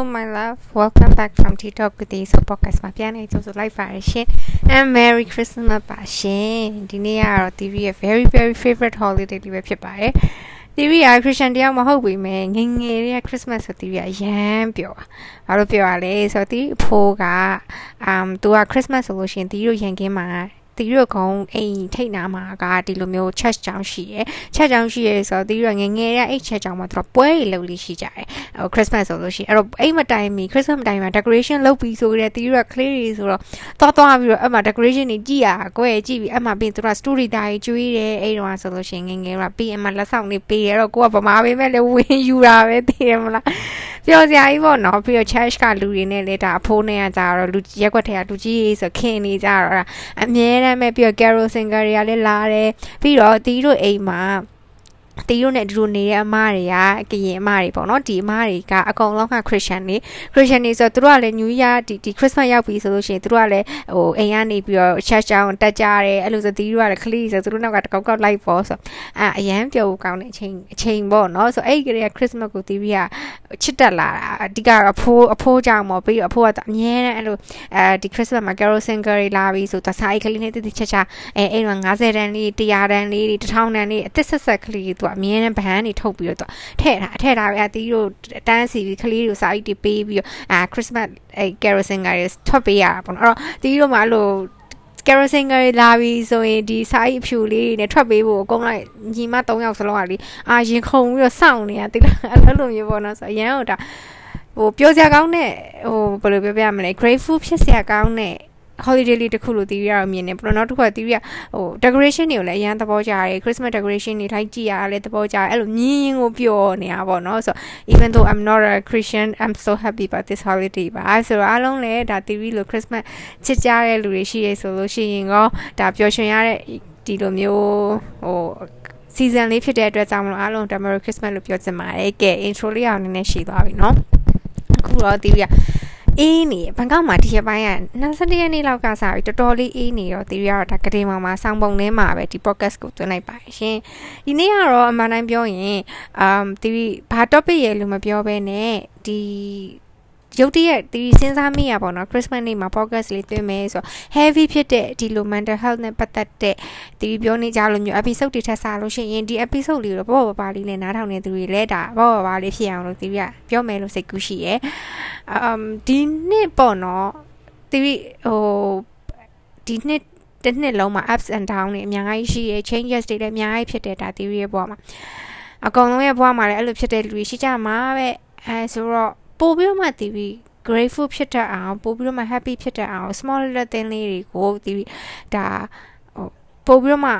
Hello my love welcome back from TikTok with the so podcast မှာပြန်နေကြိုဆိုလိုက်ပါရရှင် and merry christmas ပါရှင်ဒီနေ့ကတော့ TV ရဲ့ very very favorite holiday လေးပဲဖြစ်ပါတယ် TV က Christian တယောက်မဟုတ်ပေမဲ့ငငယ်လေး Christmas ဆို TV ကအရန်ပျော်တာဘာလို့ပျော်ရလဲဆိုတော့ TV အဖိုးကအမ်သူက Christmas ဆိုလို့ရှိရင် TV တို့ရန်ကင်းမှာ တီရကုံအိမ်ထိတ်နာမှာကဒီလိုမျိုး church ကြောင်းရှိရယ် church ကြောင်းရှိရယ်ဆိုတော့တီရငငယ်ရအဲ့ church ကြောင်းမှာသူတို့ပွဲတွေလုပ်လို့ရှိကြတယ်ဟို Christmas ဆိုလို့ရှိရင်အဲ့တော့အိမ်မတိုင်မီ Christmas မတိုင်မှာ decoration လုပ်ပြီးဆိုကြတဲ့တီရကလေးတွေဆိုတော့သွားသွားပြီးတော့အဲ့မှာ decoration တွေကြည့်ရကိုယ့်ရဲ့ကြည့်ပြီးအဲ့မှာပြီးသူတို့ story တိုင်းကျွေးတယ်အဲ့တော့ဆိုလို့ရှိရင်ငငယ်ကပြီးအမှလက်ဆောင်တွေပေးရတော့ကိုကဗမာပေးမဲ့လေဝင်ယူတာပဲသိရမလားပျော်စရာကြီးပေါ့နော်ပြီးတော့ church ကလူတွေနဲ့လေဒါအဖိုးနဲ့ကကြတော့လူရက်ွက်ထဲကလူကြီးရေးဆိုခင်နေကြတော့အမြဲတမ်းပဲပြီးတော့ carol singer တွေကလည်းလာတယ်ပြီးတော့တီးတို့အိမ်မှာ တီးတို့နဲ့အတူနေတဲ့အမတွေကကရင်အမတွေပေါ့နော်ဒီအမတွေကအကုန်လုံးကခရစ်ယာန်တွေခရစ်ယာန်တွေဆိုတော့သူတို့ကလည်း New Year ဒီဒီ Christmas ရောက်ပြီဆိုလို့ရှိရင်သူတို့ကလည်းဟိုအိမ်ကနေပြီးတော့ church ကျောင်းတက်ကြတယ်အဲ့လိုဆိုတီးတို့ကလည်းခလီဆိုသူတို့နောက်ကတကောက်ကောက်လိုက်ပေါ့ဆိုအဲအရန်ပျော်ကောင်းတဲ့အချိန်အချိန်ပေါ့နော်ဆိုအဲ့ဒီကလေးက Christmas ကိုတီးပြီးကချစ်တက်လာတာအဓိကအဖိုးအဖိုးကြောင့်ပေါ့ပြီးတော့အဖိုးကအမြဲတမ်းအဲ့လိုအဲဒီ Christmas မှာ Carol Singer တွေလာပြီးဆိုတော့စာအိတ်ကလေးနဲ့တိတိချက်ချက်အဲအဲ့တော့90တန်းလေး100တန်းလေး1000တန်းလေးအသက်ဆက်ဆက်ကလေးသူကအမြဲတမ်းဗဟန်းတွေထုတ်ပြီးတော့ထည့်ထားထည့်ထားပြီးအတီးတို့တန်းစီပြီးကလေးတို့စာအိတ်တွေပေးပြီးတော့အာ Christmas အဲ Carol Singer တွေထွက်ပေးရတာပေါ့နော်အဲ့တော့တီးတို့မှအဲ့လို kerosene ကလာပြီးဆိုရင်ဒီစာအိတ်အဖြူလေးနဲ့ထွက်ပေးဖို့အကုန်လိုက်ညီမ၃ယောက်စလုံးကလေအာရင်ခုန်ပြီးတော့စောင့်နေရတိလားအဲ့လိုမျိုးပေါ့နော်ဆိုအရန်ဟိုဒါဟိုပြောစရာကောင်းတဲ့ဟိုဘယ်လိုပြောပြမလဲ grateful ဖြစ်စရာကောင်းတဲ့ holiday လေးတစ်ခုလို့တီးရအောင်မြင်နေပြီးတော့နောက်တစ်ခုကတီးရဟို decoration တွေကိုလည်းအရင်သဘောကျတယ် Christmas decoration တွေလိုက်ကြည့်ရတာလည်းသဘောကျတယ်အဲ့လိုမြင်းရင်ကိုပျော်နေတာပေါ့နော်ဆို even though I'm not a Christian I'm so happy about this holiday ပါဆိုတော့အားလုံးလည်းဒါတီးပြီးလို့ Christmas ချစ်ကြတဲ့လူတွေရှိရဆိုလို့ရှိရင်ရောဒါပျော်ရွှင်ရတဲ့ဒီလိုမျိုးဟို season လေးဖြစ်တဲ့အတွက်ကြောင့်မလို့အားလုံး Merry Christmas လို့ပြောချင်ပါတယ်ကဲ intro လေးအောင်နည်းနည်းရှည်သွားပြီเนาะအခုတော့တီးရ အေးနေဘန်ကောက်မှာဒီရက်ပိုင်းက21ရက်နေ့လောက်ကစပြီးတော်တော်လေးအေးနေတော့တီရီကတော့ဒါကတိမောင်မှာစောင်းပုံထဲမှာပဲဒီ podcast ကိုသွင်းလိုက်ပါရှင်ဒီနေ့ကတော့အမှန်တိုင်းပြောရင်အမ်တီရီဘာ topic ရဲ့လို့မပြောဘဲနဲ့ဒီ ရုတ်တရက်ဒီစဉ်းစားမိရပါတော့ Christmas နေ့မှာ podcast လေးသွင်းမယ်ဆိုတော့ heavy ဖြစ်တဲ့ဒီလို mental health နဲ့ပတ်သက်တဲ့ဒီပြောနေကြလို့မျိုး episode တွေထပ်စားလို့ရှိရင်ဒီ episode လေးတော့ပေါ့ပါပါလေးနဲ့နားထောင်နေသူတွေလည်းဒါပေါ့ပါပါလေးဖြစ်အောင်လို့ဒီကပြောမယ်လို့စိတ်ကူးရှိရယ်အမ်ဒီနှစ်ပေါ့နော်ဒီဟိုဒီနှစ်တစ်နှစ်လုံးမှာ ups and down တွေအများကြီးရှိရယ် changes တွေလည်းအများကြီးဖြစ်တဲ့ဒါ theory ရဲ့ဘဝမှာအကောင်လုံးရဲ့ဘဝမှာလည်းအဲ့လိုဖြစ်တဲ့လူတွေရှိကြမှာပဲအဲဆိုတော့ ပို့ပြီးတော့မှတီးပြီး grateful ဖြစ်တတ်အောင်ပို့ပြီးတော့မှ happy ဖြစ်တတ်အောင် small little thing လေးတွေကိုတီးပြီးဒါဟိုပို့ပြီးတော့မှ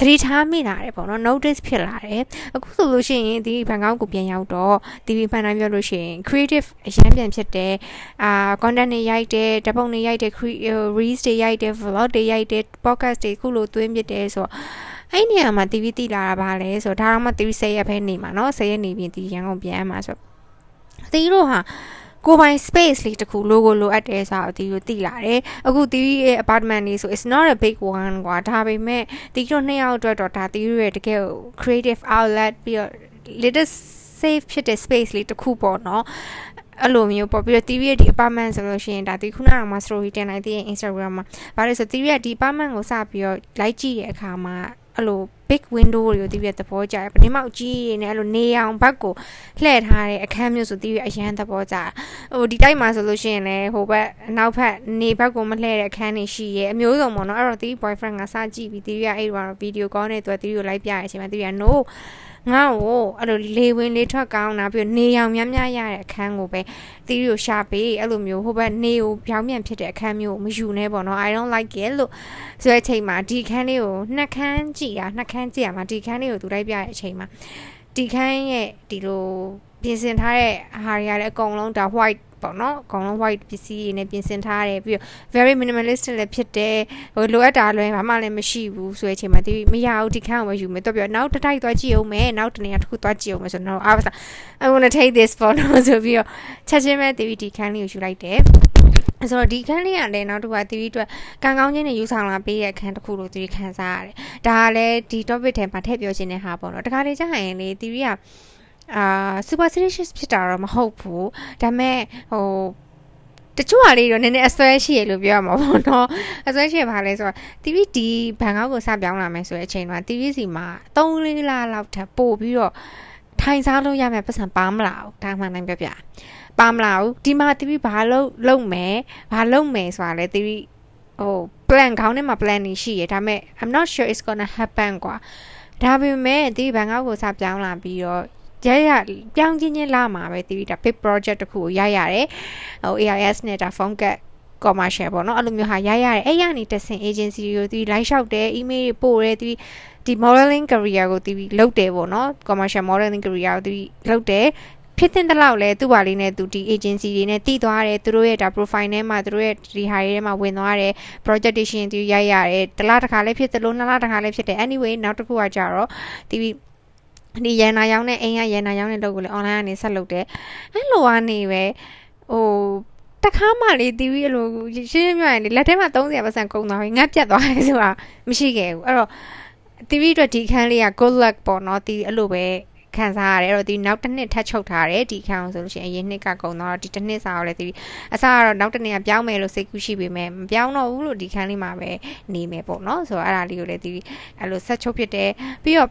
သတိထားမိလာတယ်ပေါ့နော် notice ဖြစ်လာတယ်အခုဆိုလို့ရှိရင်ဒီဘန်ကောက်ကိုပြန်ရောက်တော့ TV ဖန်တိုင်းပြောလို့ရှိရင် creative အရန်ပြန်ဖြစ်တယ်အာ content တွေရိုက်တယ်ဓာတ်ပုံတွေရိုက်တယ် reels တွေရိုက်တယ် vlog တွေရိုက်တယ် podcast တွေခုလိုသွင်းပြတယ်ဆိုတော့အဲ့နေရာမှာ TV တိလာတာပါလဲဆိုတော့ဒါတော့မှ TV 10ရက်ပဲနေမှာเนาะ10ရက်နေပြင်ဒီရန်ကုန်ပြန်မှာဆိုတော့ သီးတို့ဟာကိုပိုင် space လေးတခု logo လိုအပ်တယ်ဆိုတော့ဒီလိုသိလာတယ်အခုတီးရဲ့ apartment လေးဆို it's not a big one ကွာဒါပေမဲ့တီးတို့နှစ်ယောက်အတွက်တော့ဒါတီးရဲ့တကယ် creative outlet ပြီးတော့ little safe ဖြစ်တဲ့ space လေးတခုပေါ့နော်အဲ့လိုမျိုးပေါ့ပြီးတော့ TV ရဲ့ဒီ apartment ဆိုလို့ရှိရင်ဒါဒီခုနကမှ story တင်လိုက်သေးရင် Instagram မှာဗါလို့ဆို TV ရဲ့ဒီ apartment ကိုစပြီးတော့ like ကြည့်တဲ့အခါမှာ အဲ့လို big window တွေကိုတီးပြသဘောကျတယ်ပထမအကြီးတွေနဲ့အဲ့လိုနေအောင်ဘက်ကိုလှည့်ထားတဲ့အခန်းမျိုးဆိုတီးပြအရန်သဘောကျဟိုဒီတိုက်မှာဆိုလို့ရှိရင်လည်းဟိုဘက်နောက်ဘက်နေဘက်ကိုမလှည့်တဲ့အခန်းတွေရှိရဲအမျိုးစုံပေါ့နော်အဲ့တော့တီး boyfriend ကစကြည့်ပြီးတီးပြအဲ့တော့ဗီဒီယိုကောနဲ့သူကတီးကိုလိုက်ပြရတဲ့အချိန်မှာတီးပြ no ငါ့ကိုအဲ့လိုလေဝင်လေထွက်ကောင်းတာပြီးနေရောင်များများရတဲ့အခန်းကိုပဲတီးကိုရှာပေးအဲ့လိုမျိုးဟိုဘက်နေကိုပြောင်းပြန်ဖြစ်တဲ့အခန်းမျိုးကိုမယူနဲ့ပေါ့နော် I don't like it လို့ဆိုတဲ့အချိန်မှာဒီခန်းလေးကိုနှစ်ခန်းကြည့်ရနှစ်ခန်းကြည့်ရမှာဒီခန်းလေးကိုသူလိုက်ပြတဲ့အချိန်မှာဒီခန်းရဲ့ဒီလိုပြင်ဆင်ထားတဲ့ဟာတွေကလည်းအကုန်လုံးဒါ white ပေါ့နော်အကောင်လုံး white ပစ္စည်းတွေနဲ့ပြင်ဆင်ထားတယ်ပြီးတော့ very minimalist လည်းဖြစ်တယ်ဟိုလိုအပ်တာလွယ်ဘာမှလည်းမရှိဘူးဆိုတဲ့အချိန်မှာဒီမရဘူးဒီခန်းကိုပဲယူမယ်တော့ပြောနောက်တစ်တိုက်သွားကြည့်အောင်မယ်နောက်တနေရာတစ်ခုသွားကြည့်အောင်မယ်ဆိုတော့အားပါစား I want to take this photo ဆိုပြီးတော့ချက်ချင်းပဲဒီဒီခန်းလေးကိုယူလိုက်တယ်ဆိုတော့ဒီခန်းလေးကလည်းနောက်တစ်ခါတီဗီအတွက်ကံကောင်းချင်းနဲ့ယူဆောင်လာပေးတဲ့အခန်းတစ်ခုလို့တီဗီခံစားရတယ်။ဒါကလည်းဒီ topic ထဲမှာထည့်ပြောချင်တဲ့ဟာပေါ့နော်။တခါလေကြာရင်လေတီဗီက အာ superstitious ဖြစ်တာတော့မဟုတ်ဘူးဒါပေမဲ့ဟိုတချို့ဟာလေးတော့နည်းနည်းအစွဲရှိရလို့ပြောရမှာပေါ့နော်အစွဲရှိရပါလဲဆိုတော့ TV ဒီဘန်ကောက်ကိုစပြောင်းလာမယ်ဆိုတဲ့အချိန်မှာ TV စီမှာ3လေးလလောက်ထပ်ပို့ပြီးတော့ထိုင်စားလို့ရမယ်ပတ်စံပါမလားဒါမှနိုင်ပြပြပါမလားဒီမှာ TV ဘာလို့လုံမယ်ဘာလုံမယ်ဆိုတာလဲ TV ဟို plan ခေါင်းထဲမှာ plan နေရှိရဒါပေမဲ့ I'm not sure it's gonna happen กว่าဒါပေမဲ့ဒီဘန်ကောက်ကိုစပြောင်းလာပြီးတော့ ရရပြောင်းချင်းချင်းလာမှာပဲတီးပြီးဒါ big project တခုကိုရရတယ်ဟို AIS နဲ့ဒါ phone cut commercial ပေါ့နော်အဲ့လိုမျိုးဟာရရတယ်အဲ့ရနေတဆင် agency ကိုတီး line လျှောက်တယ် email တွေပို့တယ်တီးဒီ modeling career ကိုတီးပြီးလုပ်တယ်ပေါ့နော် commercial modeling career ကိုတီးလုပ်တယ်ဖြစ်တဲ့တလောက်လဲသူ့ဘာလေးနဲ့သူဒီ agency တွေနဲ့တည်သွားတယ်သူတို့ရဲ့ဒါ profile ထဲမှာသူတို့ရဲ့ဒီဟာတွေထဲမှာဝင်သွားတယ် projection သူရိုက်ရတယ်တလားတစ်ခါလေးဖြစ်သလိုနှစ်လားတစ်ခါလေးဖြစ်တယ် anyway နောက်တစ်ခုကကြတော့ဒီ ဒီရန်နာရောင်းတဲ့အိမ်ကရန်နာရောင်းတဲ့လုပ်ကိုလေ online ကနေဆက်လုပ်တယ်အဲ့လိုကနေပဲဟိုတခါမှလေတီဗီအလိုရှင်းရှင်းပြရင်လေလက်ထဲမှာ30%ပတ်စံကုန်သွားပြီငတ်ပြတ်သွားတယ်ဆိုတာမရှိခဲ့ဘူးအဲ့တော့တီဗီအတွက်ဒီခန်းလေးက good luck ပေါ့နော်တီအဲ့လိုပဲခံစားရတယ်အဲ့တော့ဒီနောက်တစ်နှစ်ထပ်ချုပ်ထားတယ်ဒီခန်းအောင်ဆိုလို့ရှိရင်အရင်နှစ်ကကုန်တော့ဒီတစ်နှစ်စာကိုလည်းဒီအစားကတော့နောက်တစ်နှစ်ကပြောင်းမယ်လို့စိတ်ကူးရှိပေမဲ့မပြောင်းတော့ဘူးလို့ဒီခန်းလေးမှာပဲနေမယ်ပေါ့နော်ဆိုတော့အဲ့ဒါလေးကိုလည်းဒီအဲ့လိုဆက်ချုပ်ဖြစ်တယ်ပြီးတော့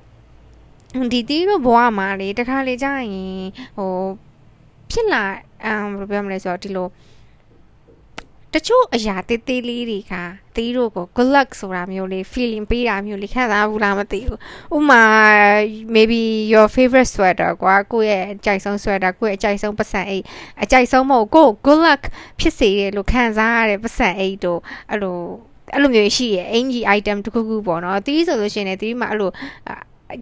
ဒီတီးတို့ဘဝမှာလေတခါလေကြာရင်ဟိုဖြစ်လာအမ်ဘယ်လိုပြောမလဲဆိုတော့ဒီလိုတချို့အရာတေးသေးလေးတွေကတီးတို့ကို good luck ဆိုတာမျိုးလေး feeling ပေးတာမျိုးလေးခံစားဘူးလားမသိဘူးဥမာ maybe your favorite sweater ကွာကိုယ့်ရဲ့အကြိုက်ဆုံး sweater ကိုယ့်ရဲ့အကြိုက်ဆုံးပတ်စံအိတ်အကြိုက်ဆုံးမဟုတ်ကို good luck ဖြစ်စေတယ်လို့ခံစားရတဲ့ပတ်စံအိတ်တို့အဲ့လိုအဲ့လိုမျိုးရှိရဲ့အင်ဂျီ item တခုခုပေါ့နော်တီးဆိုလို့ရှိရင်လည်းတီးမှာအဲ့လို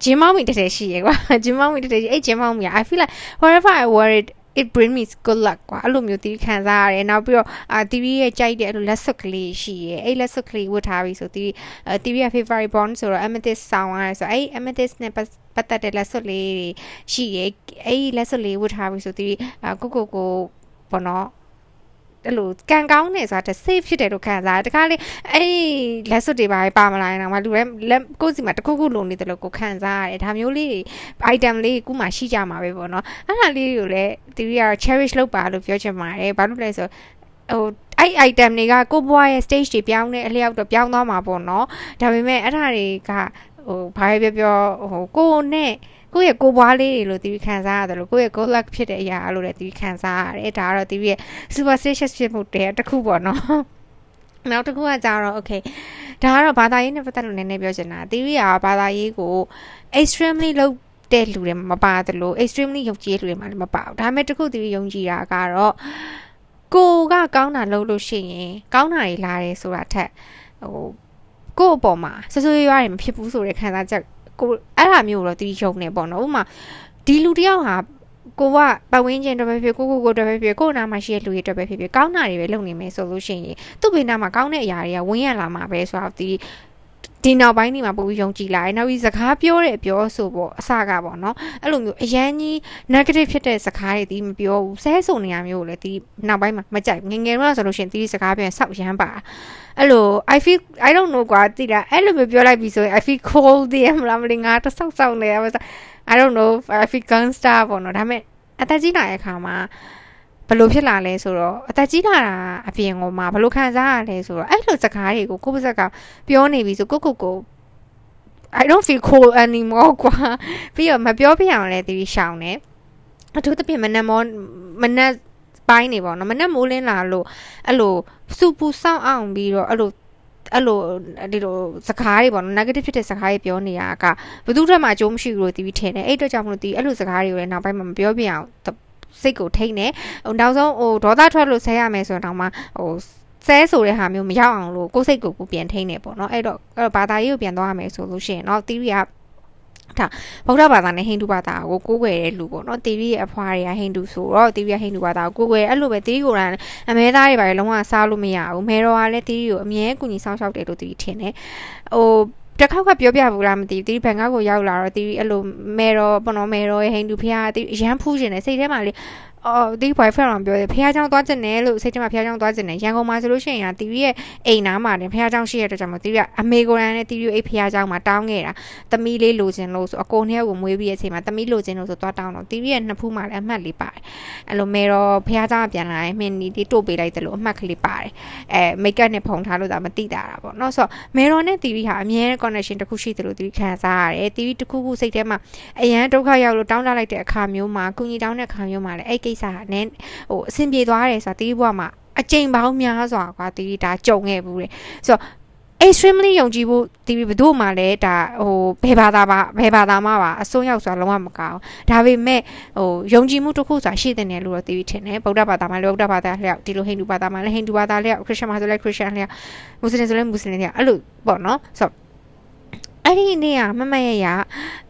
ဂျင်းမောင်းမိတစ်ထည်ရှိရကွာဂျင်းမောင်းမိတစ်ထည်အဲ့ဂျင်းမောင်းမိ I feel like wherever I wear it it bring me good luck ကွာအဲ့လိုမျိုးတီးခံစားရတယ်နောက်ပြီးတော့အာတီဗီရဲ့ကြိုက်တဲ့အဲ့လိုလက်စွပ်ကလေးရှိရဲအဲ့လက်စွပ်ကလေးဝတ်ထားပြီးဆိုတီးတီဗီရဲ့ favorite bond ဆိုတော့ amethyst ဆောင်းရတယ်ဆိုအဲ့ amethyst နဲ့ပတ်သက်တဲ့လက်စွပ်လေးရှိရဲအဲ့လက်စွပ်လေးဝတ်ထားပြီးဆိုတီးကိုကိုကိုဘောနော် အဲ့လိုကံကောင်းနေဆိုတာ safe ဖြစ်တယ်လို့ခံစားတခါလေအဲ့လက်စွပ်တွေပါပါမလာရင်တော့မလူရဲလက်ကိုယ်စီမှာတခုခုလိုနေတယ်လို့ကိုခံစားရတယ်ဒါမျိုးလေး item လေးခုမှရှိကြမှာပဲပေါ့နော်အဲ့ဒါလေးကိုလည်းတီဗီကတော့ cherish လုပ်ပါလို့ပြောချင်ပါတယ်ဘာလို့လဲဆိုဟိုအဲ့ item တွေကကိုဘွားရဲ့ stage တွေပြောင်းနေအလျောက်တော့ပြောင်းသွားမှာပေါ့နော်ဒါပေမဲ့အဲ့ဒါတွေကဟိုဘာပဲပြောပြောဟိုကိုနဲ့ ကိုယ့်ရဲ့ကိုယ်ပွားလေးတွေလို့တီးခံစားရတယ်လို့ကိုယ့်ရဲ့ good luck ဖြစ်တဲ့အရာလို့လည်းတီးခံစားရတယ်ဒါကတော့တီးရဲ့ superstitious ဖြစ်မှုတည်းတစ်ခုပေါ့နော်နောက်တစ်ခုကကြတော့ okay ဒါကတော့ဘာသာရေးနဲ့ပတ်သက်လို့နည်းနည်းပြောချင်တာတီးရဘာသာရေးကို extremely လောက်တဲ့လူတွေမပါတယ်လို့ extremely ယုံကြည်လူတွေမှလည်းမပါဘူးဒါပေမဲ့တခုတီးယုံကြည်တာကတော့ကိုကကောင်းတာလုပ်လို့ရှိရင်ကောင်းတာတွေလာတယ်ဆိုတာထက်ဟိုကို့အပေါ်မှာဆွဆွရွားတွေမဖြစ်ဘူးဆိုတဲ့ခံစားချက် ကိုအဲ့ဒါမျိုးတော့တီးယုံနေပေါ့နော်ဥမာဒီလူတယောက်ဟာကိုကပတ်ဝန်းကျင်တော့ပဲဖြစ်ကိုကိုကိုတော့ပဲဖြစ်ကိုနာမှာရှိတဲ့လူတွေတော့ပဲဖြစ်ဖြစ်ကောင်းတာတွေပဲလုပ်နေမယ်ဆိုလို့ရှိရင်သူ့ဘေးနားမှာကောင်းတဲ့အရာတွေကဝင်ရလာမှာပဲဆိုတော့ဒီ ဒီနောက်ပိုင်းဒီမှာပို့ပြီးယုံကြည်လာတယ်နောက်ပြီးစကားပြောတဲ့ပြောဆိုပေါ့အစကပေါ့နော်အဲ့လိုမျိုးအရန်ကြီး negative ဖြစ်တဲ့စကားတွေဒီမပြောဘူးဆဲဆိုနေရမျိုးကိုလည်းဒီနောက်ပိုင်းမှာမကြိုက်ငငယ်တော့ဆိုလို့ရှိရင်ဒီစကားပြန်ဆောက်ရမ်းပါအဲ့လို I feel I don't know ကွာတိလားအဲ့လိုမျိုးပြောလိုက်ပြီဆိုရင် I feel cold တည်းမလားမလို့ငါတော့ဆောက်ဆောက်နေရပါစ I don't know I feel gangster ပေါ့နော်ဒါပေမဲ့အသက်ကြီးလာတဲ့အခါမှာ ဘလို့ဖြစ်လာလဲဆိုတော့အသက်ကြီးလာတာအပြင်ကိုမှဘလို့ခံစားရလဲဆိုတော့အဲ့လိုစကားတွေကိုကိုယ့်ပါဇက်ကပြောနေပြီဆိုကိုကိုကို I don't feel cold anymore ကွာပြီးတော့မပြောပြအောင်လဲတီးရှောင်းတယ်အထူးသဖြင့်မနက်မောမနက်ပိုင်းနေပေါ့နော်မနက်မိုးလင်းလာလို့အဲ့လိုစူပူစောင်းအောင်ပြီးတော့အဲ့လိုအဲ့လိုဒီလိုစကားတွေပေါ့နော် negative ဖြစ်တဲ့စကားတွေပြောနေရကဘယ်သူမှအကျိုးမရှိဘူးလို့တီးပြီးထင်တယ်အဲ့အတွက်ကြောင့်မလို့တီးအဲ့လိုစကားတွေကိုလည်းနောက်ပိုင်းမှာမပြောပြအောင် စိတ်ကိုထိနေဟိုနောက်ဆုံးဟိုဒေါသထွက်လို့ဆဲရမယ်ဆိုတော့မှဟိုဆဲဆိုတဲ့ဟာမျိုးမရောက်အောင်လို့ကိုယ်စိတ်ကိုကိုပြန်ထိနေပေါ့နော်အဲ့တော့အဲ့တော့ဘာသာရေးကိုပြန်သွားရမယ်ဆိုလို့ရှိရင်เนาะ theory ကဒါဗုဒ္ဓဘာသာနဲ့ဟိန္ဒူဘာသာကိုကိုးကွယ်တဲ့လူပေါ့နော်တီဗီရဲ့အဖွားတွေကဟိန္ဒူဆိုတော့တီဗီရဲ့ဟိန္ဒူဘာသာကိုကိုးကွယ်အဲ့လိုပဲတီဗီကိုယ်တိုင်အမဲသားတွေပါလုံးဝစားလို့မရဘူးမဲတော်ကလည်းတီဗီကိုအမြဲကူညီဆောင်ရှောက်တယ်လို့တီဗီထင်တယ်ဟို တစ်ခေါက်ကပြောပြဘူးလားမသိဘူးတီးဘန်ကောက်ကိုရောက်လာတော့တီးအဲ့လိုမဲတော့ပေါ့နော်မဲတော့ဟိန္ဒူဖះတီးရမ်းဖူးရှင်တယ်စိတ်ထဲမှာလေ အော်ဒီ boyfriend အောင်ပြောတယ်ဖះเจ้าသွားကျင်တယ်လို့စိတ်ထဲမှာဖះเจ้าသွားကျင်တယ်ရန်ကုန်မှာဆိုလို့ရှိရင်ကတီရီရဲ့အိမ်နားမှာတင်ဖះเจ้าရှိရတဲ့ကြောင့်မို့တီရီကအမေကိုရန်နဲ့တီရီအိတ်ဖះเจ้าမှာတောင်းခဲ့တာသမီးလေးလိုချင်လို့ဆိုအကိုနှစ်ယောက်ကိုမွေးပြီးတဲ့အချိန်မှာသမီးလိုချင်လို့ဆိုသွားတောင်းတော့တီရီရဲ့နှစ်ဖူးမှာလည်းအမှတ်လေးပါတယ်အဲ့လိုမေတော့ဖះเจ้าပြန်လာရင်မင်းနီတီတို့ပေးလိုက်တယ်လို့အမှတ်ကလေးပါတယ်အဲမိတ်ကပ်နဲ့ဖုံထားလို့ဒါမသိတာတာပေါ့เนาะဆိုတော့မေရောနဲ့တီရီဟာအမြဲ connection တစ်ခုရှိတယ်လို့တီရီခံစားရတယ်တီရီတစ်ခုခုစိတ်ထဲမှာအရန်ဒုက္ခရောက်လို့တောင်းတလိုက်တဲ့အခါမျိုးမှာကုညီတောင်းတဲ့အခါမျိုးမှာလည်းအဲ့ကိ စ္စဟာနည်းဟိုအဆင်ပြေသွားတယ်ဆိုတာတီးဘွားမှာအကြိမ်ပေါင်းများစွာကွာတီးဒါကြုံခဲ့ဘူးတယ်ဆိုတော့ extremely ယုံကြည်ဖို့ဒီဘယ်သူမှလည်းဒါဟိုဘယ်ဘာသာပါဘယ်ဘာသာမှပါအစွန်းရောက်ဆိုတာလုံးဝမကောင်းဒါပေမဲ့ဟိုယုံကြည်မှုတစ်ခုဆိုတာရှိတဲ့နယ်လို့တော့သိပြီးထင်တယ်ဗုဒ္ဓဘာသာမှာလည်းဗုဒ္ဓဘာသာလျောက်ဒီလိုဟိန္ဒူဘာသာမှာလည်းဟိန္ဒူဘာသာလျောက်ခရစ်ယာန်မှာဆိုလည်းခရစ်ယာန်လျောက်မွတ်စလင်ဆိုလည်းမွတ်စလင်လျောက်အဲ့လိုပေါ့နော်ဆိုတော့ အဲ့ဒီနေ့ကမမရရ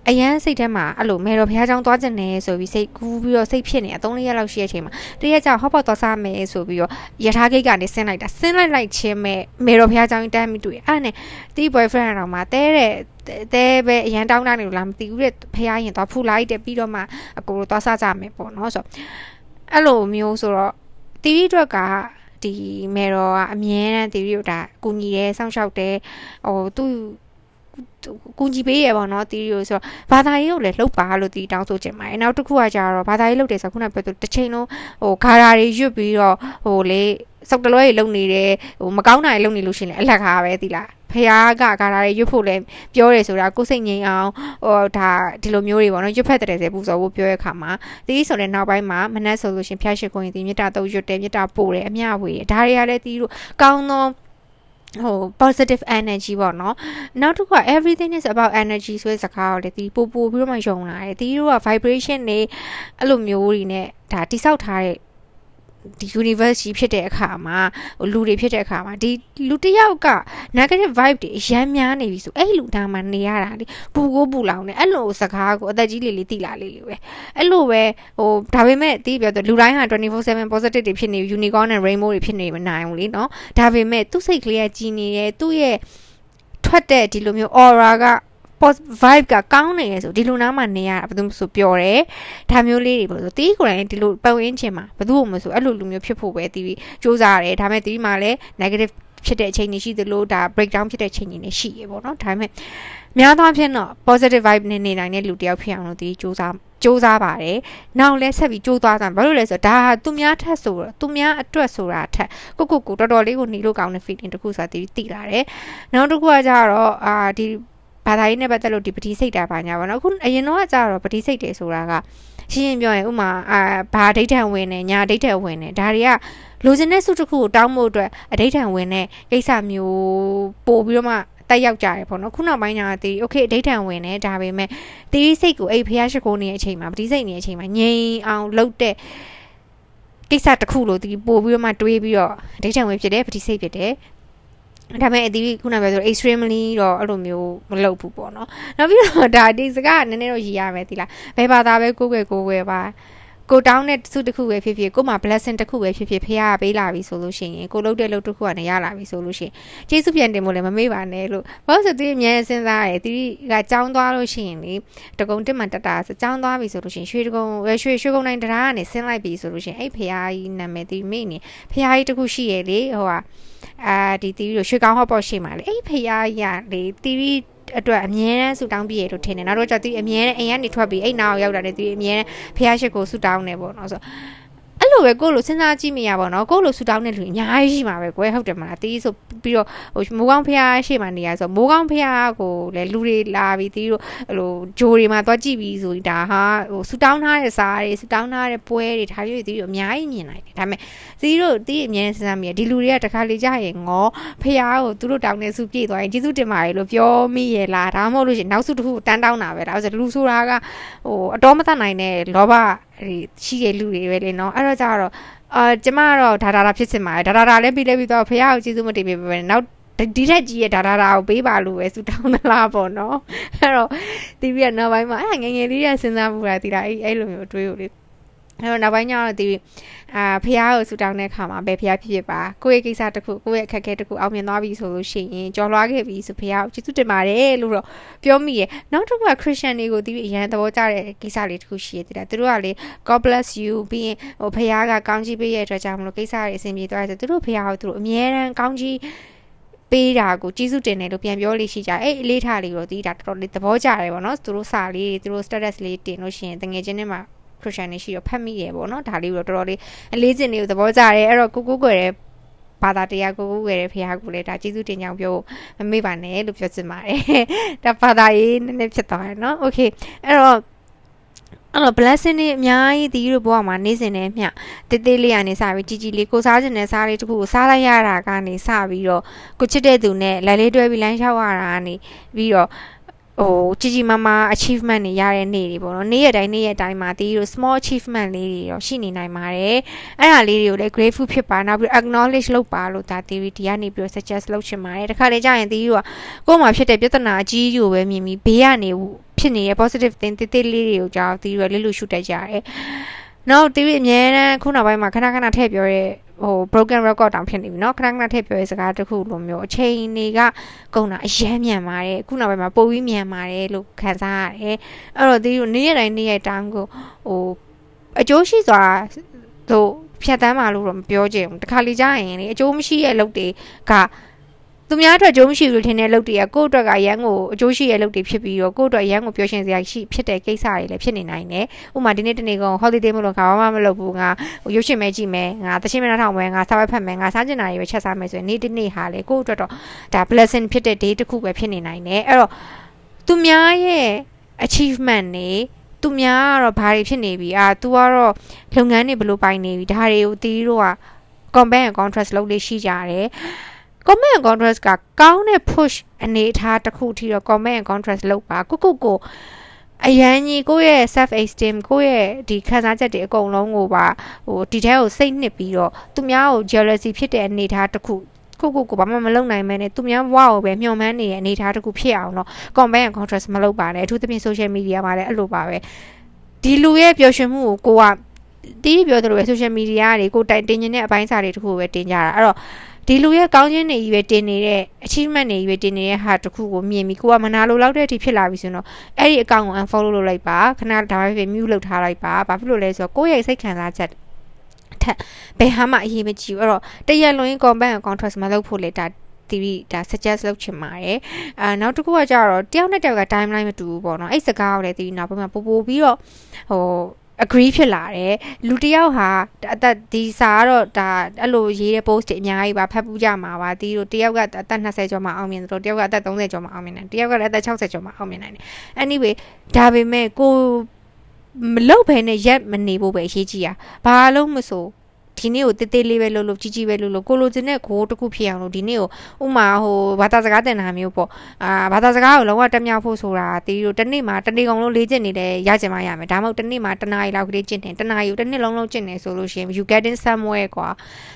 အရန်စိတ်ထဲမှာအဲ့လိုမေတော်ဘုရားကျောင်းသွားကျင်နေဆိုပြီးစိတ်ကူးပြီးတော့စိတ်ဖြစ်နေအသုံးလေးရက်လောက်ရှိတဲ့အချိန်မှာတရက်ကြောင်ဟော့ပေါ့သွားစားမယ်ဆိုပြီးတော့ရထားဂိတ်ကနေဆင်းလိုက်တာဆင်းလိုက်လိုက်ချင်းမဲ့မေတော်ဘုရားကျောင်းတန်းမိတွေ့အဲ့နဲ့တီး boyfriend တော်မှာတဲတဲ့တဲပဲအရန်တောင်းတနေလို့လားမသိဘူးတဲ့ဖះရင်သွားဖူလိုက်တယ်ပြီးတော့မှအကိုတို့သွားစားကြမယ်ပေါ့နော်ဆိုတော့အဲ့လိုမျိုးဆိုတော့တီးအတွက်ကဒီမေတော်ကအမြဲတမ်းတီးတို့ဒါကူညီတယ်စောင့်ရှောက်တယ်ဟိုသူ့ ကူညီပေးရပါတော့တီးရီကိုဆိုတော့ဘာသာရေးကိုလည်းလှုပ်ပါလို့တီးတောင်းဆိုချင်ပါတယ်နောက်တစ်ခုကကြတော့ဘာသာရေးလှုပ်တယ်ဆိုခုနပြောသူတစ်ချိန်လုံးဟိုဂါရာတွေရွတ်ပြီးတော့ဟိုလေစောက်တလွဲတွေလုံနေတယ်ဟိုမကောင်းတာတွေလုံနေလို့ရှိရင်အလက်ခါပဲတီးလားဖះကဂါရာတွေရွတ်ဖို့လဲပြောတယ်ဆိုတာကိုစိတ်ငြိမ်အောင်ဟိုဒါဒီလိုမျိုးတွေပေါ့နော်ရွတ်ဖက်တဲ့စေပူဇော်ဖို့ပြောရခါမှာတီးဆိုတဲ့နောက်ပိုင်းမှာမနက်ဆိုလို့ရှင်ဖះရှိခွင့်တီးမြတ်တာတော့ရွတ်တယ်မြတ်တာပို့တယ်အမျှဝေတယ်ဒါတွေကလည်းတီးတို့ကောင်းသော ဟို positive energy ပေါ့နော်နောက်တစ်ခုက everything is about energy ဆိုတဲ့စကားကိုလေဒီပို့ပို့ပြီးတော့မှယုံလာတယ်ဒီတို့က vibration တွေအဲ့လိုမျိုးတွေနဲ့ဒါတိဆောက်ထားတဲ့ ဒီ universe ကြီးဖြစ်တဲ့အခါမှာလူတွေဖြစ်တဲ့အခါမှာဒီလူတစ်ယောက်က negative vibe တွေအရမ်းများနေပြီဆိုအဲ့လူသားမှနေရတာလေပူကိုပူလောင်နေအဲ့လိုစကားကိုအသက်ကြီးလေးလေးတိလာလေးလေးပဲအဲ့လိုပဲဟိုဒါပေမဲ့တီးပြောတော့လူတိုင်းဟာ24/7 positive တွေဖြစ်နေ unicorn နဲ့ rainbow တွေဖြစ်နေမနိုင်ဘူးလေနော်ဒါပေမဲ့သူ့စိတ်ကလေးကကြီးနေတယ်သူ့ရဲ့ထွက်တဲ့ဒီလိုမျိုး aura က vibe ကကောင်းနေရဆိုဒီလိုနားမှာနေရတာဘယ်သူမှဆိုပြောတယ်ဒါမျိုးလေးတွေပေါ့ဆိုတီးကိုယ်တိုင်ဒီလိုပတ်ဝန်းကျင်မှာဘယ်သူမှမဆိုအဲ့လိုလူမျိုးဖြစ်ဖို့ပဲတီးစူးစမ်းရတယ်ဒါပေမဲ့တီးမှာလည်း negative ဖြစ်တဲ့အချိန်တွေရှိသလိုဒါ breakdown ဖြစ်တဲ့အချိန်တွေလည်းရှိရပေါ့နော်ဒါပေမဲ့များသောအားဖြင့်တော့ positive vibe နဲ့နေနိုင်တဲ့လူတယောက်ဖြစ်အောင်လို့ဒီစူးစမ်းစူးစမ်းပါတယ်။နောက်လည်းဆက်ပြီးစူးစမ်းကြဘာလို့လဲဆိုတော့ဒါဟာသူများထက်ဆိုတော့သူများအတွက်ဆိုတာထက်ကိုကိုကိုတော်တော်လေးကိုနေလို့ကောင်းတဲ့ feeling တခုဆိုတာတီးတိလာတယ်။နောက်တစ်ခုကကြတော့အာဒီ ဘာသာရေးနဲ့ပတ်သက်လို့ဒီပတိစိတ်တာပါညာပါနော်အခုအရင်တော့ကကြာတော့ပတိစိတ်တယ်ဆိုတာကရှင်းရှင်းပြောရင်ဥမာအာဘာဒိဋ္ဌံဝင်နေညာဒိဋ္ဌံဝင်နေဒါတွေကလိုချင်တဲ့စုတစ်ခုကိုတောင်းဖို့အတွက်အဒိဋ္ဌံဝင်တဲ့ကိစ္စမျိုးပို့ပြီးတော့မှတက်ရောက်ကြတယ်ပေါ့နော်ခုနောက်ပိုင်းညာတီโอเคအဒိဋ္ဌံဝင်နေဒါပေမဲ့တီးစိတ်ကိုအဲ့ဖះရှိခိုးနေတဲ့အချိန်မှာပတိစိတ်နေတဲ့အချိန်မှာငြိမ်အောင်လှုပ်တဲ့ကိစ္စတစ်ခုလို့ဒီပို့ပြီးတော့မှတွေးပြီးတော့ဒိဋ္ဌံဝင်ဖြစ်တယ်ပတိစိတ်ဖြစ်တယ် ဒါပေမဲ့အတီးခုနပြောဆို extremely တော့အဲ့လိုမျိုးမလုပ်ဘူးပေါ့နော်နောက်ပြီးတော့ဒါဒီစကားနည်းနည်းတော့ရည်ရမယ်ဒီလားဘယ်ဘာသာပဲကိုယ်ွယ်ကိုယ်ွယ်ပါ ကိုတောင်းတဲ့စုတစ်ခုပဲဖြစ်ဖြစ်ကိုမှ blessing တစ်ခုပဲဖြစ်ဖြစ်ဖះကပေးလာပြီဆိုလို့ရှိရင်ကိုလုပ်တဲ့လုပ်တစ်ခုကနေရလာပြီဆိုလို့ရှိရင်ကျေးဇူးပြန်တင်ဖို့လည်းမမေ့ပါနဲ့လို့ဘာလို့ဆိုသူအများစဉ်းစားရတယ်သူကကြောင်းသွားလို့ရှိရင်လေတကုံတစ်မှန်တတာဆိုကြောင်းသွားပြီဆိုလို့ရှိရင်ရွှေတကုံရွှေရွှေကုံတိုင်းတရားကနေဆင်းလိုက်ပြီဆိုလို့ရှိရင်အဲ့ဖះကြီးနာမည်သူမိနေဖះကြီးတစ်ခုရှိရလေဟိုဟာအာဒီတီဗီကိုရွှေကောင်းဟော့ပေါ့ရှိမှလေအဲ့ဖះကြီးကလေတီဗီ အတွက်အမြဲတမ်းဆူတောင်းပြရလို့ထင်တယ်နောက်တော့ကျသူအမြဲတမ်းအိမ်ကနေထွက်ပြီးအိမ်နာကိုရောက်တာလေသူအမြဲတမ်းဖះရှိကိုဆူတောင်းနေပေါ့နော်ဆိုအဲ့လိုပဲကိုလိုစဉ်းစားကြည့်မိရပါတော့ကိုလိုဆူတောင်းတဲ့လူအများကြီးရှိမှာပဲကွယ်ဟုတ်တယ်မလားတီးဆိုပြီးတော့ဟိုမိုးကောင်းဖះရှေ့မှာနေရဆိုမိုးကောင်းဖះကိုလည်းလူတွေလာပြီးတီးတို့ဟိုဂျိုတွေမှာသွားကြည့်ပြီးဆိုဒါဟာဟိုဆူတောင်းထားတဲ့စားတွေဆူတောင်းထားတဲ့ပွဲတွေဒါမျိုးတီးတို့အများကြီးမြင်နိုင်တယ်ဒါပေမဲ့ တီးတို့တီးအမြဲစဉ်းစားမိရဒီလူတွေကတခါလေကြာရင်ငေါဖះကိုသူတို့တောင်းနေစုပြေးသွားရင်ကျေးဇူးတင်ပါတယ်လို့ပြောမိရလားဒါမှမဟုတ်လို့ရှိရင်နောက်စုတစ်ခုတန်းတောင်းတာပဲဒါဆိုလူဆိုတာကဟိုအတော်မတတ်နိုင်တဲ့လောဘရှိတဲ့လူတွေပဲလေနော်အဲ့တော့ကြတော့အာကျမကတော့ဒါဒါဒါဖြစ်စင်ပါတယ်ဒါဒါဒါလည်းပြီးလဲပြီးတော့ဖះကိုကျေးဇူးမတင်ပေးပဲနောက်ဒီထက်ကြီးရဲ့ဒါဒါဒါကိုပေးပါလို့ပဲဆူတောင်းသလားပေါ့နော်အဲ့တော့တီးပြီးတော့နောက်ပိုင်းမှာအဲ့ငငယ်လေးရစဉ်းစားမှုတာတီးတာအဲ့အဲ့လိုမျိုးအတွေးကိုလေအဲ့တော့နောက်ပိုင်းကျတော့ဒီ အာဖះကိုဆူတောင်းတဲ့အခါမှာပဲဖះဖြစ်ဖြစ်ပါကိုယ့်ရဲ့ကိစ္စတစ်ခုကိုယ့်ရဲ့အခက်အခဲတစ်ခုအောင်မြင်သွားပြီဆိုလို့ရှိရင်ကြော်လွှားခဲ့ပြီဆိုဖះကိုကျေးဇူးတင်ပါတယ်လို့တော့ပြောမိရဲ့နောက်တစ်ခုကခရစ်ယာန်တွေကိုဒီအရန်သဘောကျတဲ့ကိစ္စလေးတစ်ခုရှိရတယ်သူတို့ကလေ God bless you ပြီးရင်ဟိုဖះကကောင်းကြီးပေးရဲ့အတွက်ကြောင့်မလို့ကိစ္စတွေအဆင်ပြေသွားတယ်ဆိုသူတို့ဖះကိုသူတို့အမြဲတမ်းကောင်းကြီးပေးတာကိုကျေးဇူးတင်တယ်လို့ပြန်ပြောလို့ရှိကြအဲ့အလေးထားလေးကိုဒီဒါတော်တော်လေးသဘောကျတယ်ပေါ့နော်သူတို့စာလေးသူတို့ status လေးတင်လို့ရှိရင်တငယ်ချင်းတွေမှာ ခရစ်ယာန်တွေရှိတော့ဖတ်မိရပေါ့နော်ဒါလေးကိုတော်တော်လေးအလေးစင်လေးကိုသဘောကျတယ်အဲ့တော့ကိုကိုကိုယ်ရဲ့ဘာသာတရားကိုကိုယ်ရဲ့ဖះကိုလည်းဒါကျေးဇူးတင်ကြောင်းပြောမမေ့ပါနဲ့လို့ပြောချင်ပါတယ်ဒါဘာသာရေးနည်းနည်းဖြစ်သွားတယ်နော်โอเคအဲ့တော့အဲ့တော့ blessing တွေအများကြီးဒီလိုဘဝမှာနေစဉ်နဲ့မျှတေးသေးလေးကနေစပြီးကြီးကြီးလေးကိုစားခြင်းနဲ့စားလေးတခုကိုစားလိုက်ရတာကနေစပြီးတော့ကိုချစ်တဲ့သူနဲ့လက်လေးတွဲပြီးလမ်းလျှောက်ရတာကနေပြီးတော့ ဟိုကြီးကြီးမားမား achievement တွေရတဲ့နေ့တွေပေါ့နော်နေ့ရက်တိုင်းနေ့ရက်တိုင်းမှာဒီလို small achievement လေးတွေတော့ရှိနေနိုင်ပါတယ်အဲ့ဒါလေးတွေကိုလည်း grateful ဖြစ်ပါနောက်ပြီး acknowledge လုပ်ပါလို့ဒါ theory ဒီကနေပြီး suggest လုပ်ချင်ပါတယ်တခါလေကြာရင်ဒီကကိုယ်မှာဖြစ်တဲ့ပြဿနာအကြီးကြီးကိုပဲမြင်ပြီးဘေးကနေဖြစ်နေတဲ့ positive thing တိတိလေးတွေကိုကြောက်ဒီလိုလေးလို့ရှုတတ်ကြရတယ် နောက်တီးအမြဲတမ်းခုနောက်ပိုင်းမှာခဏခဏထည့်ပြောရဲဟို broken record တောင်ဖြစ်နေပြီเนาะခဏခဏထည့်ပြောရဲစကားတခုလိုမျိုးအချိန်တွေကကုန်တာအယမ်းမြန်ပါတယ်ခုနောက်ပိုင်းမှာပိုပြီးမြန်ပါတယ်လို့ခံစားရတယ်အဲ့တော့ဒီလိုနေ့ရက်တိုင်းနေ့ရက်တိုင်းကိုဟိုအကျိုးရှိစွာတို့ဖြတ်တန်းပါလို့တော့မပြောချင်ဘူးတခါလေကြာရင်လေအကျိုးမရှိရဲ့အလုပ်တွေက သူများအတွက်အကျိုးမရှိဘူးထင်တဲ့လုပ်တွေကကိုယ့်အတွက်ကရန်ကိုအကျိုးရှိရဲ့လုပ်တွေဖြစ်ပြီးတော့ကိုယ့်အတွက်ရန်ကိုပျော်ရွှင်စရာရှိဖြစ်တဲ့ကိစ္စတွေလည်းဖြစ်နေနိုင်တယ်။ဥပမာဒီနေ့တနေ့ကောင် holiday မလို့ငါဘာမှမလုပ်ဘူးငါရုပ်ရှင်မဲကြည့်မယ်ငါတချင်းမနှထောင်မယ်ငါစားပဲဖတ်မယ်ငါစားကျင်တာတွေပဲချက်စားမယ်ဆိုရင်နေ့တနေ့ဟာလေကိုယ့်အတွက်တော့ဒါ blessing ဖြစ်တဲ့ day တစ်ခုပဲဖြစ်နေနိုင်တယ်။အဲ့တော့သူများရဲ့ achievement တွေသူများကတော့ဘာတွေဖြစ်နေပြီအာ तू ကတော့လုပ်ငန်းတွေဘယ်လိုပိုင်နေပြီဒါတွေကိုတီးတို့က compare and contrast လုပ်လေးရှိကြတယ် comment and contrast ကကောင်းတဲ့ push အနေအထားတစ်ခုထိတော့ comment and contrast လုပ်ပါကိုကိုကိုအရန်ကြီးကိုယ့်ရဲ့ self esteem ကိုယ့်ရဲ့ဒီခံစားချက်တွေအကုန်လုံးကိုပါဟိုဒီထဲကိုစိတ်နှစ်ပြီးတော့သူများကို jealousy ဖြစ်တဲ့အနေအထားတစ်ခုကိုကိုကိုဘာမှမလုပ်နိုင်မဲနဲ့သူများဘဝကိုပဲမျှော်မှန်းနေတဲ့အနေအထားတစ်ခုဖြစ်အောင်တော့ comment and contrast မလုပ်ပါနဲ့အထူးသဖြင့် social media မှာလည်းအဲ့လိုပါပဲဒီလူရဲ့ပျော်ရွှင်မှုကိုကိုက တီးပြောသလိုပဲ social media တွေကိုတိုင်တင်နေတဲ့အပိုင်းစာတွေတခုပဲတင်ကြတာအဲ့တော့ဒီလူရဲ့ကောင်းခြင်းတွေကြီးပဲတင်နေတဲ့ achievement တွေကြီးပဲတင်နေတဲ့ဟာတခုကိုမြင်ပြီးကိုကမနာလိုလောက်တဲ့အထိဖြစ်လာပြီဆိုတော့အဲ့ဒီအကောင့်ကို unfollow လုပ်လိုက်ပါခဏဒါပဲဖြစ် mute လုပ်ထားလိုက်ပါဘာဖြစ်လို့လဲဆိုတော့ကိုယ့်ရဲ့စိတ်ခံစားချက်ထက်ဘယ်ဟာမှအရေးမကြီးဘူးအဲ့တော့တရက်လွန် comment contrast မလုပ်ဖို့လေဒါတီဗီဒါ suggest လုပ်ချင်ပါတယ်အာနောက်တစ်ခုကကြတော့တယောက်နဲ့တယောက်က timeline မတူဘူးပေါ့နော်အဲ့စကားကိုလည်းတီဗီနောက်ပိုင်းမှာပို့ပို့ပြီးတော့ဟို agree ဖြစ်လာတယ်လူတယောက်ဟာအသက်ဒီစာကတော့ဒါအဲ့လိုရေးတဲ့ post တွေအများကြီးပါဖတ်ပူးကြမှာပါဒီလိုတယောက်ကအသက်20ကျော်မှအောင်မြင်တယ်တယောက်ကအသက်30ကျော်မှအောင်မြင်တယ်တယောက်ကလည်းအသက်60ကျော်မှအောင်မြင်နိုင်တယ် anyway ဒါပေမဲ့ကိုမလုပ်ဘဲနဲ့ရက်မနေဖို့ပဲအရေးကြီးတာဘာလို့မဆို ဒီနေ့ကိုတေးသေးလေးပဲလုပ်လို့ကြီးကြီးပဲလုပ်လို့ကိုလိုချင်တဲ့ကိုတစ်ခုဖြစ်အောင်လို့ဒီနေ့ကိုဥမာဟိုဘာသာစကားတင်တာမျိုးပေါ့အာဘာသာစကားကိုလုံးဝတက်မြောက်ဖို့ဆိုတာတီးတို့တစ်နေ့မှာတစ်နေ့ကုန်လုံးလေ့ကျင့်နေတယ်ရကျင်မှရမယ်ဒါမှမဟုတ်တစ်နေ့မှာတစ်နားရီလောက်ကလေးကျင့်တယ်တစ်နားရီကိုတစ်နေ့လုံးလုံးကျင့်နေဆိုလို့ရှိရင် you getting somewhere ကွာ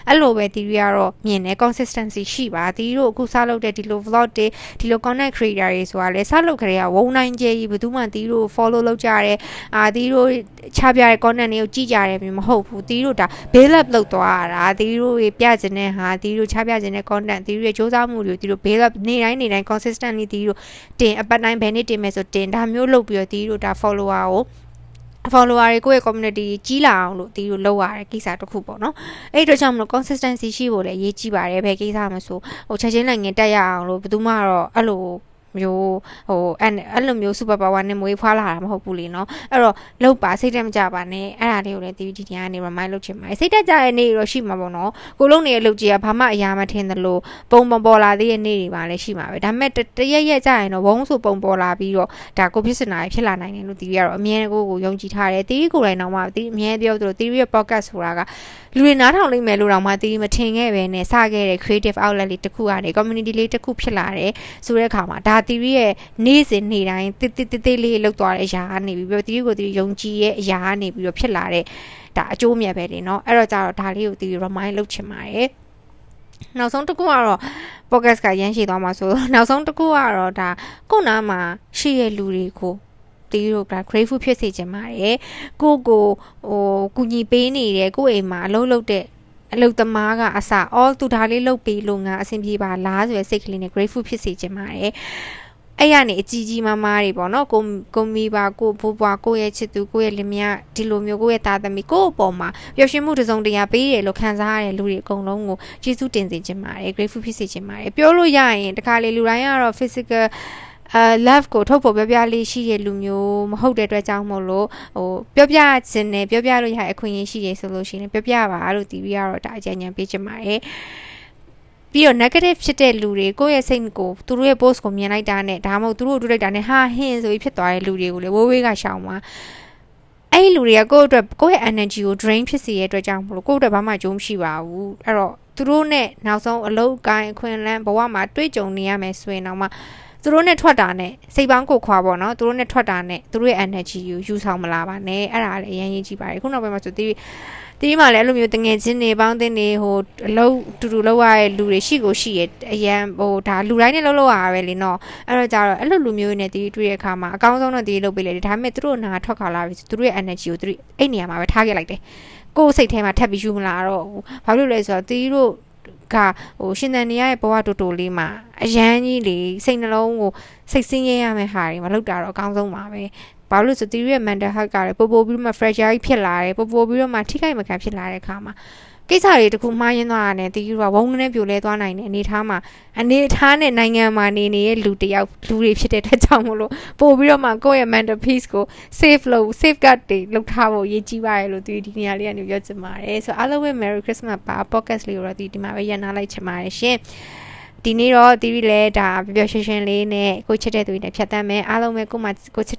အဲ့လိုပဲတီးရကတော့မြင်တယ် consistency ရှိပါတီးတို့အခုစလုပ်တဲ့ဒီလို vlog တွေဒီလို content creator တွေဆိုတာလေစလုပ်ကြတဲ့ဝုံနိုင်ကျဲကြီးဘယ်သူမှတီးတို့ follow လုပ်ကြတယ်အာတီးတို့ချပြတဲ့ content တွေကိုကြည့်ကြတယ်မျိုးမဟုတ်ဘူးတီးတို့ဒါ build up လုပ်သွားတာတီးတို့ပြကျင်တဲ့ဟာတီးတို့ချပြကျင်တဲ့ content တီးတို့ရဲ့စ조사မှုတွေကိုတီးတို့ build up နေတိုင်းနေတိုင်း consistently တီးတို့တင်အပတ်တိုင်းဘယ်နေ့တင်မယ်ဆိုတင်ဒါမျိုးလုပ်ပြီးတော့တီးတို့ဒါ follower ကို follower တွေကိုယ့်ရဲ့ community ကြီးလာအောင်လို့ဒီလိုလုပ်ရတဲ့ကိစ္စတစ်ခုပေါ့နော်အဲ့ဒီတော့ကြောင့်မလို့ consistency ရှိဖို့လည်းအရေးကြီးပါတယ်ဘယ်ကိစ္စမှဆိုဟိုချက်ချင်းနိုင်ငံတက်ရအောင်လို့ဘယ်သူမှတော့အဲ့လို မျိုးဟိုအဲ့အဲ့လိုမျိုး super power နဲ့မွေးဖွားလာတာမဟုတ်ဘူးလေနော်အဲ့တော့လောက်ပါစိတ်တက်မကြပါနဲ့အဲ့ဒါလေးကိုလည်းဒီဒီတရားကနေ remind လုပ်ချင်ပါတယ်စိတ်တက်ကြတဲ့နေ့တော့ရှိမှာပေါ့နော်ကိုလုံးနေရဲ့လုပ်ကြီးကဘာမှအရာမထင်သလိုပုံပုံပေါ်လာသေးတဲ့နေ့တွေပါလည်းရှိမှာပဲဒါပေမဲ့တရက်ရက်ကြရင်တော့ဝုန်းဆိုပုံပေါ်လာပြီးတော့ဒါကိုဖြစ်စင်တာဖြစ်လာနိုင်တယ်လို့ဒီကတော့အမြဲကိုကိုယုံကြည်ထားတယ်တီးကိုယ်တိုင်တော့မှတီးအမြဲပြောသလိုတီးရဲ့ podcast ဆိုတာကလူတွေနားထောင်လိမ့်မယ်လို့တော့မှတီးမထင်ခဲ့ပဲနဲ့စခဲ့တဲ့ creative outlet လေးတစ်ခုကနေ community လေးတစ်ခုဖြစ်လာတယ်ဆိုတဲ့အခါမှာဒါတီးရဲ့နေ့စဉ်နေ့တိုင်းတိတိတိတိလေးလောက်သွားတဲ့အရာကနေပြီးတော့တီးကိုတီးယုံကြည်ရဲ့အရာကနေပြီးတော့ဖြစ်လာတဲ့ဒါအကျိုးမြတ်ပဲလေเนาะအဲ့တော့ကြတော့ဒါလေးကိုတီး remind လုပ်ချင်ပါတယ်နောက်ဆုံးတစ်ခုကတော့ podcast ကရမ်းရှိသွားမှာဆိုနောက်ဆုံးတစ်ခုကတော့ဒါကိုနားမှာရှိတဲ့လူတွေကို တီးတို့က grateful ဖြစ်စေချင်ပါတယ်ကိုကိုဟိုကူညီပေးနေတယ်ကိုအိမ်မှာအလုပ်လုပ်တဲ့အလုတ်သမားကအစ all သူဒါလေးလုပ်ပေးလို့ငါအဆင်ပြေပါလားဆိုရယ်စိတ်ကလေးနဲ့ grateful ဖြစ်စေချင်ပါတယ်အဲ့ရနေအကြီးကြီးမားမားတွေပေါ့နော်ကိုကိုမိပါကိုဘိုးဘွားကိုရဲ့ချစ်သူကိုရဲ့လင်မယားဒီလိုမျိုးကိုရဲ့သားသမီးကိုအပေါ်မှာပျော်ရွှင်မှုတစုံတရာပေးတယ်လို့ခံစားရတဲ့လူတွေအကုန်လုံးကိုကျေးဇူးတင်စေချင်ပါတယ် grateful ဖြစ်စေချင်ပါတယ်ပြောလို့ရရင်တခါလေလူတိုင်းကတော့ physical အဲ love ကိုထုတ်ဖို့ပြောပြလေးရှိတဲ့လူမျိုးမဟုတ်တဲ့အတွက်ကြောင့်မို့လို့ဟိုပြောပြခြင်းနဲ့ပြောပြလို့ရတဲ့အခွင့်အရေးရှိရဆိုလို့ရှိရင်ပြောပြပါလို့တီးပြီးတော့ဒါအကြံဉာဏ်ပေးချင်ပါတယ်ပြီးတော့ negative ဖြစ်တဲ့လူတွေကိုယ့်ရဲ့စိတ်ကိုသူတို့ရဲ့ post ကိုမြင်လိုက်တာနဲ့ဒါမှမဟုတ်သူတို့တွေ့လိုက်တာနဲ့ဟာဟင်းဆိုပြီးဖြစ်သွားတဲ့လူတွေကိုလေဝိုးဝေးကရှောင်ပါအဲ့ဒီလူတွေကကိုယ့်အတွက်ကိုယ့်ရဲ့ energy ကို drain ဖြစ်စေရတဲ့အတွက်ကြောင့်မလို့ကိုယ့်အတွက်ဘာမှအကျိုးမရှိပါဘူးအဲ့တော့သူတို့နဲ့နောက်ဆုံးအလုပ်ကိုင်းအခွင့်အလမ်းဘဝမှာတွေ့ကြုံနေရမယ်ဆိုရင်တော့မှ သူတို့နဲ့ထွက်တာနဲ့စိတ်ပေါင်းကိုခွာပေါ့နော်သူတို့နဲ့ထွက်တာနဲ့သူတို့ရဲ့ energy ကိုယူဆောင်မလာပါနဲ့အဲ့ဒါလည်းအရင်ရေးကြည့်ပါတယ်ခုနောက်ပိုင်းမှာဆိုတီးတီးမှလည်းအဲ့လိုမျိုးတငယ်ချင်းတွေပေါင်းတင်တွေဟိုအလုံးတူတူလောက်ရတဲ့လူတွေရှိကိုရှိရအရန်ဟိုဒါလူတိုင်းနဲ့လောက်လောက်ရပဲလေနော်အဲ့တော့ကြတော့အဲ့လိုလူမျိုးတွေနဲ့တီးတွေ့တဲ့အခါမှာအကောင်းဆုံးတော့တီးလုပ်ပေးလိုက်တယ်ဒါပေမဲ့သူတို့နာထွက်ခါလာပြီသူတို့ရဲ့ energy ကိုသူတို့အဲ့နေရာမှာပဲထားခဲ့လိုက်တယ်ကိုယ်စိတ်ထဲမှာထပ်ပြီးယူမလာတော့ဘူးဘာလို့လဲဆိုတော့တီးတို့ ကဟိုရှင်တန်နေရရဲ့ဘဝတူတူလေးမှာအရန်ကြီးလေစိတ်နှလုံးကိုစိတ်ဆင်းရဲရမယ့်ဟာတွေမလုပ်တာတော့အကောင်းဆုံးပါပဲဘာလို့ဆိုသူရဲ့ mental health ကလည်းပို့ပို့ပြီးတော့မှ fragile ဖြစ်လာတယ်ပို့ပို့ပြီးတော့မှထိခိုက်မခံဖြစ်လာတဲ့အခါမှာ ကိစ္စတွေတခုမှားရင်းသွားတာနဲ့တီးကဝုန်းကနေပြိုလဲသွားနိုင်တဲ့အနေထားမှာအနေထားနဲ့နိုင်ငံမှာနေနေတဲ့လူတယောက်လူတွေဖြစ်တဲ့အတွက်ကြောင့်မလို့ပို့ပြီးတော့မှကိုယ့်ရဲ့ mental peace ကို save လုပ် safeguard တွေလုပ်ထားဖို့ရည်ကြီးပါတယ်လို့သူဒီနေရာလေးကနေပြောချင်ပါတယ်ဆိုတော့အားလုံးပဲ Merry Christmas ပါ podcast လေးကိုတော့ဒီဒီမှာပဲရန်နာလိုက်ချင်ပါတယ်ရှင်ဒီနေ့တော့တီးပြီးလဲဒါပျော်ပျော်ရွှင်ရွှင်လေးနဲ့ကိုချစ်တဲ့သူတွေနဲ့ဖြတ်သန်းမယ်အားလုံးပဲကိုမှကိုချစ်